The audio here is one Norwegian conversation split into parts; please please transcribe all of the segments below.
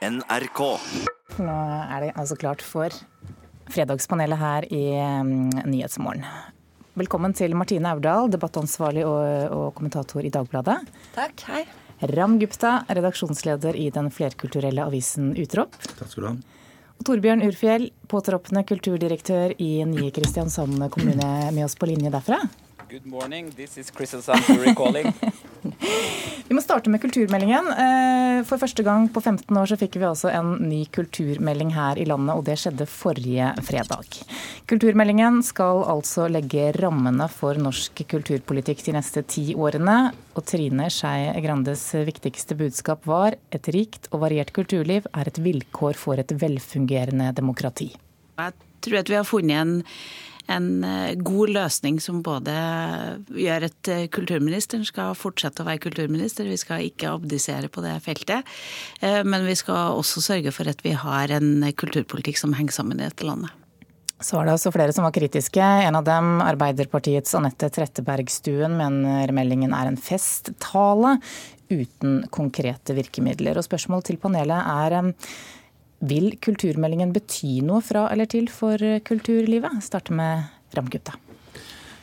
NRK. Nå er det altså klart for Fredagspanelet her i um, Nyhetsmorgen. Velkommen til Martine Aurdal, debattansvarlig og, og kommentator i Dagbladet. Takk, hei. Ram Gupta, redaksjonsleder i den flerkulturelle avisen Utrop. Takk skal du ha. Og Torbjørn Urfjell, påtroppende kulturdirektør i nye Kristiansand kommune, med oss på linje derfra. Good morning, this is Kristiansand Jury calling. Vi må starte med kulturmeldingen. Eh, for første gang på 15 år så fikk vi også en ny kulturmelding her i landet, og det skjedde forrige fredag. Kulturmeldingen skal altså legge rammene for norsk kulturpolitikk de neste ti årene. Og Trine Skei Grandes viktigste budskap var et rikt og variert kulturliv er et vilkår for et velfungerende demokrati. Jeg tror at vi har funnet en en eh, god løsning som både gjør at eh, kulturministeren skal fortsette å være kulturminister, vi skal ikke abdisere på det feltet, eh, men vi skal også sørge for at vi har en kulturpolitikk som henger sammen i dette landet. Så var det også flere som var kritiske. En av dem, Arbeiderpartiets Anette Trettebergstuen, mener meldingen er en festtale uten konkrete virkemidler. Og spørsmål til panelet er vil kulturmeldingen bety noe fra eller til for kulturlivet? Starte med Ramgutta.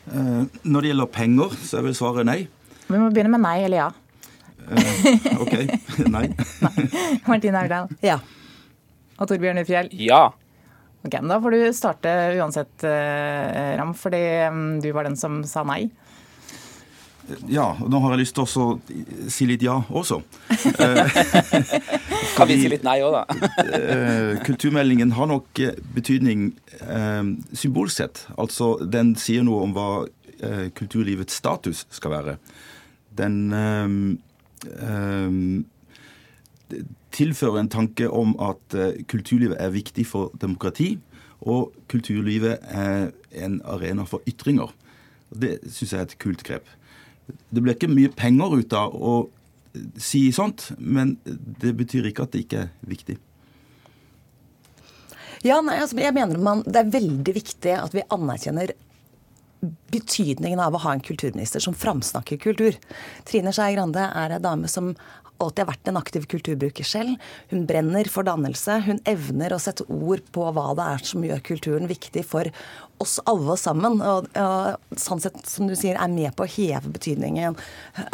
Uh, når det gjelder penger, så er vel svaret nei. Vi må begynne med nei eller ja. Uh, OK. nei. nei. Martine Aurdal. Ja. Og Torbjørn Ufjell. Ja. Ok, men Da får du starte uansett, Ram, fordi um, du var den som sa nei. Ja, og nå har jeg lyst til å si litt ja også. kan vi si litt nei òg, da? Eh, kulturmeldingen har nok eh, betydning eh, symbolsk sett. Altså, den sier noe om hva eh, kulturlivets status skal være. Den eh, eh, tilfører en tanke om at kulturlivet er viktig for demokrati, og kulturlivet er en arena for ytringer. Det syns jeg er et kult grep. Det blir ikke mye penger ut av å si sånt, men det betyr ikke at det ikke er viktig. Ja, nei, altså, jeg mener man, Det er veldig viktig at vi anerkjenner betydningen av å ha en kulturminister som framsnakker kultur. Trine Skei Grande er ei dame som alltid har vært en aktiv kulturbruker selv. Hun brenner for dannelse. Hun evner å sette ord på hva det er som gjør kulturen viktig for oss alle sammen. Og, og sånn sett, som du sier, er med på å heve betydningen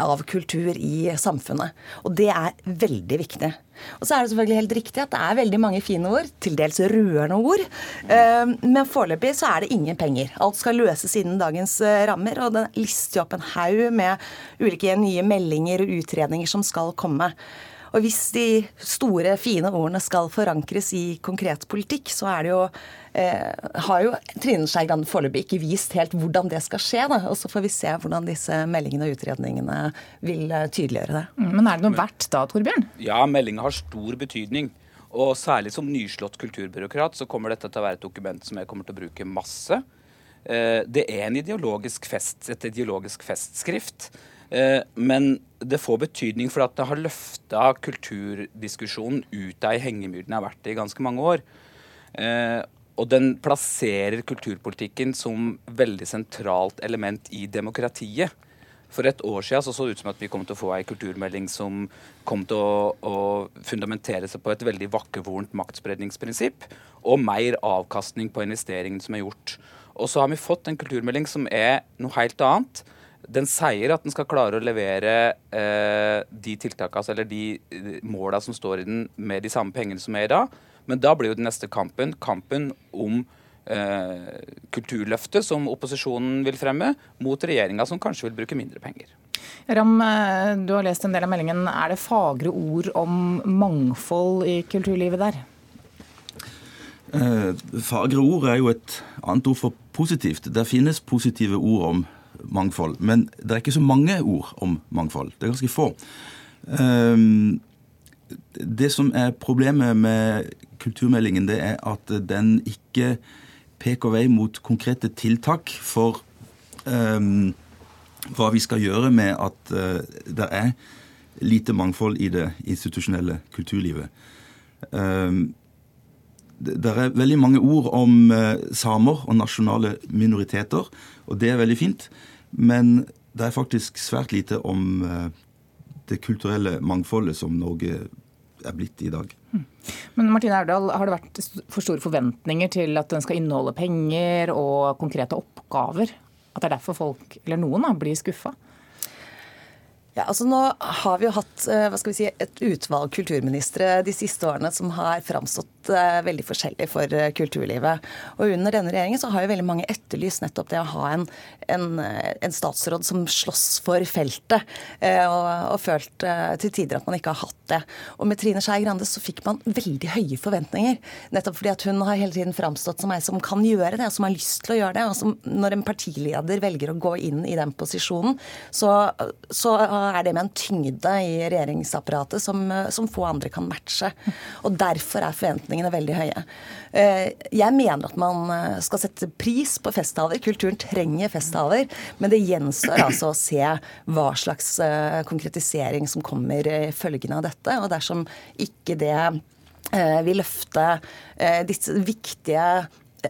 av kultur i samfunnet. Og det er veldig viktig. Og så er det selvfølgelig helt riktig at det er veldig mange fine ord, til dels rørende ord. Eh, men foreløpig så er det ingen penger. Alt skal løses innen dagens eh, rammer, og den lister opp en haug med ulike nye meldinger og utredninger som skal komme. Og hvis de store, fine ordene skal forankres i konkret politikk, så er det jo eh, har jo Trine Skei Grande foreløpig ikke vist helt hvordan det skal skje. Da. Og så får vi se hvordan disse meldingene og utredningene vil eh, tydeliggjøre det. Mm, men er det noe verdt da, Torbjørn? Ja, meldinga har stor betydning. Og særlig som nyslått kulturbyråkrat så kommer dette til å være et dokument som jeg kommer til å bruke masse. Eh, det er en ideologisk fest, et ideologisk festskrift. Eh, men det får betydning for at det har løfta kulturdiskusjonen ut av ei hengemyr den har vært i ganske mange år. Eh, og den plasserer kulturpolitikken som veldig sentralt element i demokratiet. For et år siden så, så det ut som at vi kom til å få ei kulturmelding som kom til å, å fundamentere seg på et veldig vakkevorent maktspredningsprinsipp, og mer avkastning på investeringene som er gjort. Og så har vi fått en kulturmelding som er noe helt annet den sier at den skal klare å levere eh, de tiltakene, eller de måla som står i den, med de samme pengene som er i dag. Men da blir jo den neste kampen kampen om eh, kulturløftet som opposisjonen vil fremme, mot regjeringa som kanskje vil bruke mindre penger. Ram, eh, du har lest en del av meldingen. Er det fagre ord om mangfold i kulturlivet der? Eh, fagre ord er jo et annet ord for positivt. Det finnes positive ord om mangfold. Men det er ikke så mange ord om mangfold. Det er ganske få. Ehm, det som er problemet med kulturmeldingen, det er at den ikke peker vei mot konkrete tiltak for um, hva vi skal gjøre med at uh, det er lite mangfold i det institusjonelle kulturlivet. Um, det er veldig mange ord om uh, samer og nasjonale minoriteter, og det er veldig fint. Men det er faktisk svært lite om eh, det kulturelle mangfoldet som Norge er blitt i dag. Men Martine Aurdal, har det vært for store forventninger til at den skal inneholde penger og konkrete oppgaver? At det er derfor folk, eller noen, da, blir skuffa? Ja, altså Nå har vi jo hatt eh, hva skal vi si, et utvalg kulturministre de siste årene som har framstått veldig forskjellig for eh, kulturlivet. Og Under denne regjeringen så har jo veldig mange etterlyst nettopp det å ha en, en, en statsråd som slåss for feltet, og, og følt til tider at man ikke har hatt det. Og Med Trine Skei Grande så fikk man veldig høye forventninger. Nettopp fordi at hun har hele tiden framstått som ei som kan gjøre det, og som har lyst til å gjøre det. og som Når en partileder velger å gå inn i den posisjonen, så, så er det med en tyngde i regjeringsapparatet som, som, få andre kan matche. Og Derfor er forventningene veldig høye. Eh, jeg mener at man eh, skal sette pris på festtaler. Kulturen trenger festtaler. Men det gjenstår altså å se hva slags eh, konkretisering som kommer i følgene av dette. Og dersom ikke det vil løfte disse viktige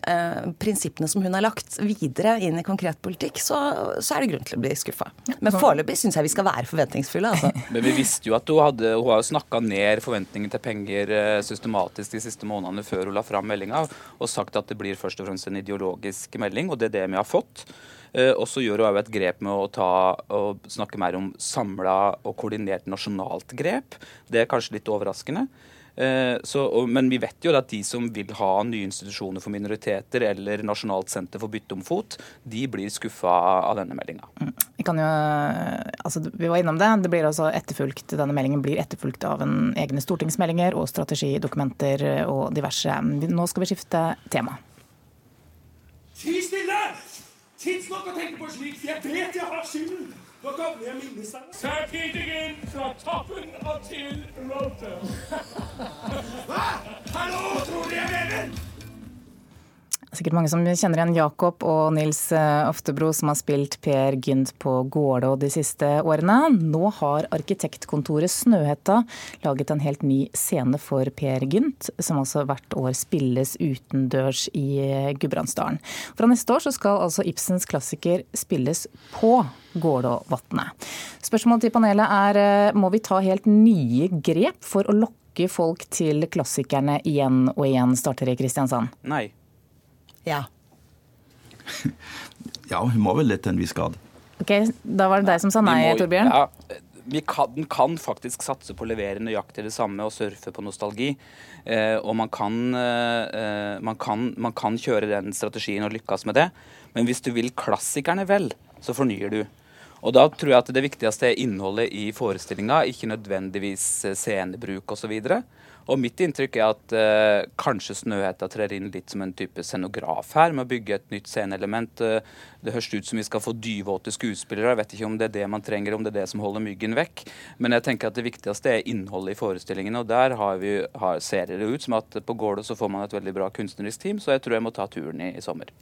eh, prinsippene som hun har lagt videre inn i konkret politikk, så, så er det grunn til å bli skuffa. Men foreløpig syns jeg vi skal være forventningsfulle. Altså. Men vi visste jo at hun, hadde, hun har snakka ned forventningene til penger eh, systematisk de siste månedene før hun la fram meldinga, og sagt at det blir først og fremst en ideologisk melding, og det er det vi har fått. Uh, og så gjør hun et grep med å ta, og snakke mer om samla og koordinert nasjonalt grep. Det er kanskje litt overraskende. Eh, så, men vi vet jo at de som vil ha nye institusjoner for minoriteter eller Nasjonalt senter for bytte om fot, de blir skuffa av denne meldinga. Mm. Vi, altså, vi var innom det. det blir altså etterfulgt, denne meldingen blir etterfulgt av en egne stortingsmeldinger og strategidokumenter og diverse. Nå skal vi skifte tema. Ti stille! Tidsnok å tenke på slikt. Jeg vet jeg har skylden. Nå kommer jeg minnes deg. Serpentingen fra toppen og til rotet. Hva? Hallo, tror du jeg mener? Sikkert mange som kjenner igjen Jakob og Nils eh, Oftebro, som har spilt Per Gynt på Gålå de siste årene. Nå har arkitektkontoret Snøhetta laget en helt ny scene for Per Gynt, som altså hvert år spilles utendørs i eh, Gudbrandsdalen. Fra neste år skal altså Ibsens klassiker spilles på Gålåvatnet. Spørsmålet til panelet er eh, må vi ta helt nye grep for å lokke folk til klassikerne igjen og igjen, starter i Kristiansand? Nei. Ja. ja, hun må vel det til en viss grad. Ok, Da var det deg som sa nei, må, Torbjørn. Ja, vi kan, den kan faktisk satse på å levere nøyaktig det samme og surfe på nostalgi. Eh, og man kan, eh, man, kan, man kan, kjøre den strategien og lykkes med det. Men hvis du vil klassikerne vel, så fornyer du. Og da tror jeg at det viktigste er innholdet i forestillinga, ikke nødvendigvis eh, scenebruk osv. Og, så og mitt inntrykk er at eh, kanskje Snøhetta trer inn litt som en type scenograf her, med å bygge et nytt sceneelement. Eh, det høres ut som vi skal få dyvåte skuespillere. Jeg vet ikke om det er det man trenger, om det er det som holder myggen vekk. Men jeg tenker at det viktigste er innholdet i forestillingen. Og der har vi, har, ser det ut som at på Gårde så får man et veldig bra kunstnerisk team, så jeg tror jeg må ta turen i, i sommer.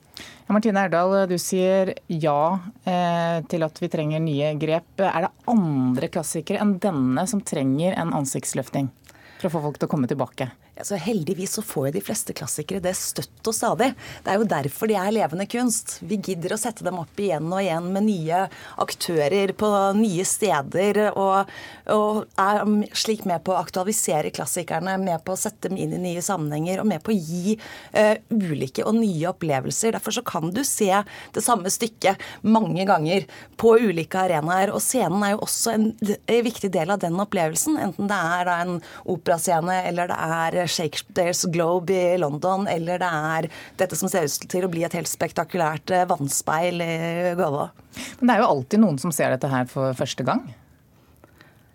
Ja, Martine Erdal, du sier ja eh, til at vi trenger nye grep. Er det andre klassikere enn denne som trenger en ansiktsløfting? For å få folk til å komme tilbake? Så heldigvis så får jo de fleste klassikere det støtt og stadig. Det er jo derfor de er levende kunst. Vi gidder å sette dem opp igjen og igjen med nye aktører på nye steder. Og, og er slik med på å aktualisere klassikerne, med på å sette dem inn i nye sammenhenger og med på å gi uh, ulike og nye opplevelser. Derfor så kan du se det samme stykket mange ganger på ulike arenaer. Og scenen er jo også en, en viktig del av den opplevelsen, enten det er da en operascene eller det er Shakespeares Globe i London, eller det er dette som ser ut til å bli et helt spektakulært eh, vannspeil i Gålå. Men det er jo alltid noen som ser dette her for første gang?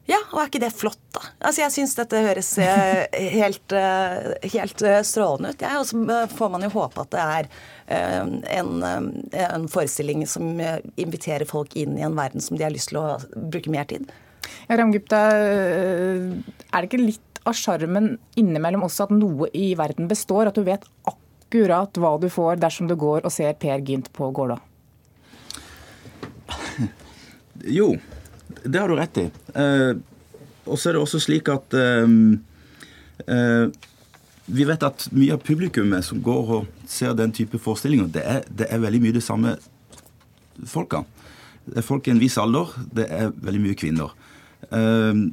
Ja, og er ikke det flott, da? Altså, Jeg syns dette høres eh, helt, eh, helt strålende ut. Ja, og så får man jo håpe at det er en, en, forestilling som inviterer folk inn i en verden som de har lyst til å bruke mer tid. Ja, Ramgupta, er det ikke litt av sjarmen innimellom også at noe i verden består? At du vet akkurat hva du får dersom du går og ser Per Gynt på Gålå? Jo, det har du rett i. Eh, og så er det også slik at eh, eh, vi vet at mye av publikummet som går og ser den type forestillinger, det er, det er veldig mye de samme folka. Det er folk i en viss alder, det er veldig mye kvinner. Eh,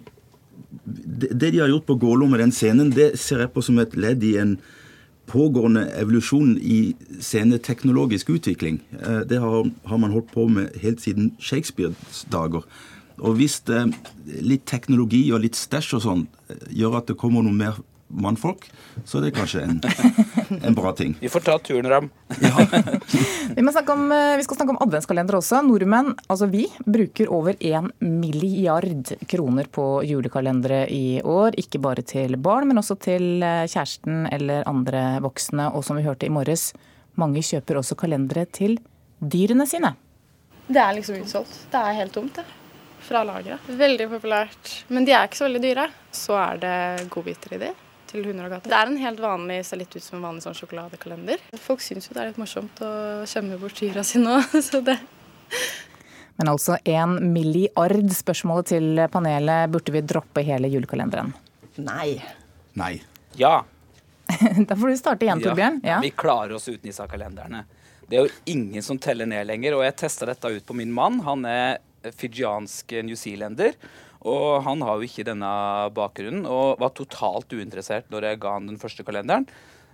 det, de har gjort på Gålo med den scenen, det ser jeg på som et ledd i en pågående evolusjon i sceneteknologisk utvikling. Eh, Det har, har man holdt på med helt siden Shakespeares dager. Og hvis det, litt teknologi og litt stæsj og sånn eh, gjør at det kommer noe mer mannfolk, så er det kanskje en, en bra ting. Vi får ta turen, Ram. Vi, må om, eh, vi skal snakke om adventskalender også. Nordmenn, altså vi, bruker over en milliard kroner på julekalendere i år. Ikke bare til barn, men også til eh, kjæresten eller andre voksne. Og som vi hørte i morges, mange kjøper også kalendere til dyrene sine. Det er liksom utsolgt. Det er helt tomt, det. Fra lageret. Veldig populært. Men de er ikke så veldig dyre. Så er det godbiter i de til hunder og katter. Det er en helt vanlig, ser litt ut som en vanlig sånn sjokoladekalender. Folk syns jo det er litt morsomt å skjemme bort dyra sine òg, så det Men altså en milliard. Spørsmålet til panelet, burde vi droppe hele julekalenderen? Nei. Nei. Ja. Da får du starte igjen, Torbjørn. Ja. Vi klarer oss uten disse kalenderne. Det er jo ingen som teller ned lenger, og jeg testa dette ut på min mann. Han er fijiansk newzealender. Og han har jo ikke denne bakgrunnen, og var totalt uinteressert når jeg ga han den første kalenderen.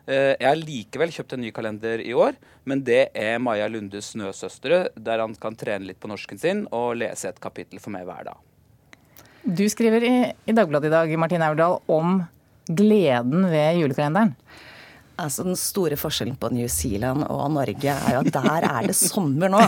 Eh, Jeg har likevel kjøpt en ny kalender i år, men det er Maja Lundes 'Snøsøstre', der han kan trene litt på norsken sin og lese et kapittel for meg hver dag. Du skriver i, i Dagbladet i dag Martin Aurdal, om gleden ved julekalenderen. Altså Den store forskjellen på New Zealand og Norge er jo at der er det sommer nå.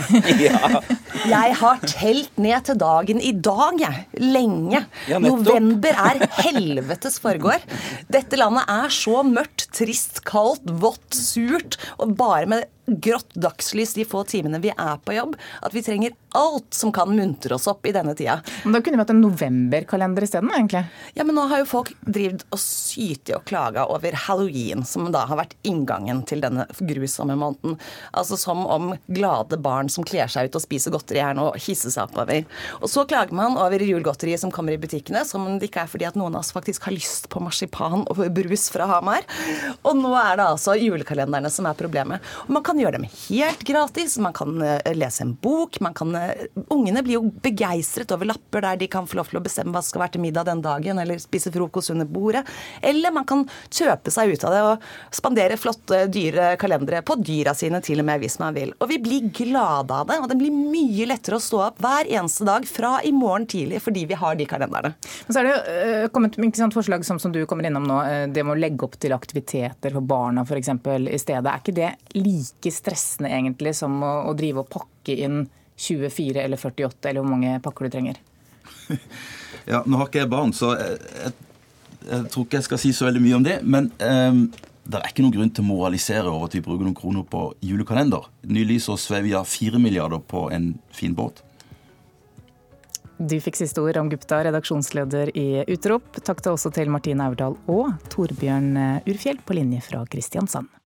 Jeg har telt ned til dagen i dag, jeg. Lenge. Ja. November er helvetes forgård. Dette landet er så mørkt, trist, kaldt, vått, surt. Og bare med grått dagslys de få timene vi er på jobb, at vi trenger alt som kan muntre oss opp i denne tida. Men da kunne vi hatt en novemberkalender isteden, egentlig. Ja, men nå har jo folk drevet og sytt og klaga over halloween, som da har vært inngangen til denne grusomme måneden. Altså som om glade barn som kler seg ut og spiser godteri er noe å hisse seg oppover. Og så klager man over julegodteriet som kommer i butikkene, som om det ikke er fordi at noen av oss faktisk har lyst på marsipan og brus fra Hamar. Og nå er det altså julekalenderne som er problemet. Og man kan gjøre dem helt gratis, man kan eh, lese en bok, man kan eh, Ungene blir jo begeistret over lapper der de kan få lov til å bestemme hva som skal være til middag den dagen, eller spise frokost under bordet. Eller man kan kjøpe seg ut av det og spandere flotte, dyre kalendere på dyra sine til og med, hvis man vil. Og vi blir glade av det, og det blir mye lettere å stå opp hver eneste dag fra i morgen tidlig fordi vi har de kalenderne. Men så er det jo øh, kommet sant, forslag som, som du kommer innom nå, øh, det med å legge opp til aktiviteter for barna f.eks. i stedet. Er ikke det like stressende egentlig som å, å drive og pakke inn 24 eller 48, eller hvor mange pakker du trenger? Ja, Nå har ikke jeg barn, så jeg, jeg, jeg tror ikke jeg skal si så veldig mye om det. Men um, det er ikke noen grunn til å moralisere over at vi bruker noen kroner på julekalender. Nylig så svei vi av fire milliarder på en fin båt. Du fikk siste ord Ram Gupta, redaksjonsleder i Utrop. Takk til også til Martine Aurdal og Torbjørn Urfjell på linje fra Kristiansand.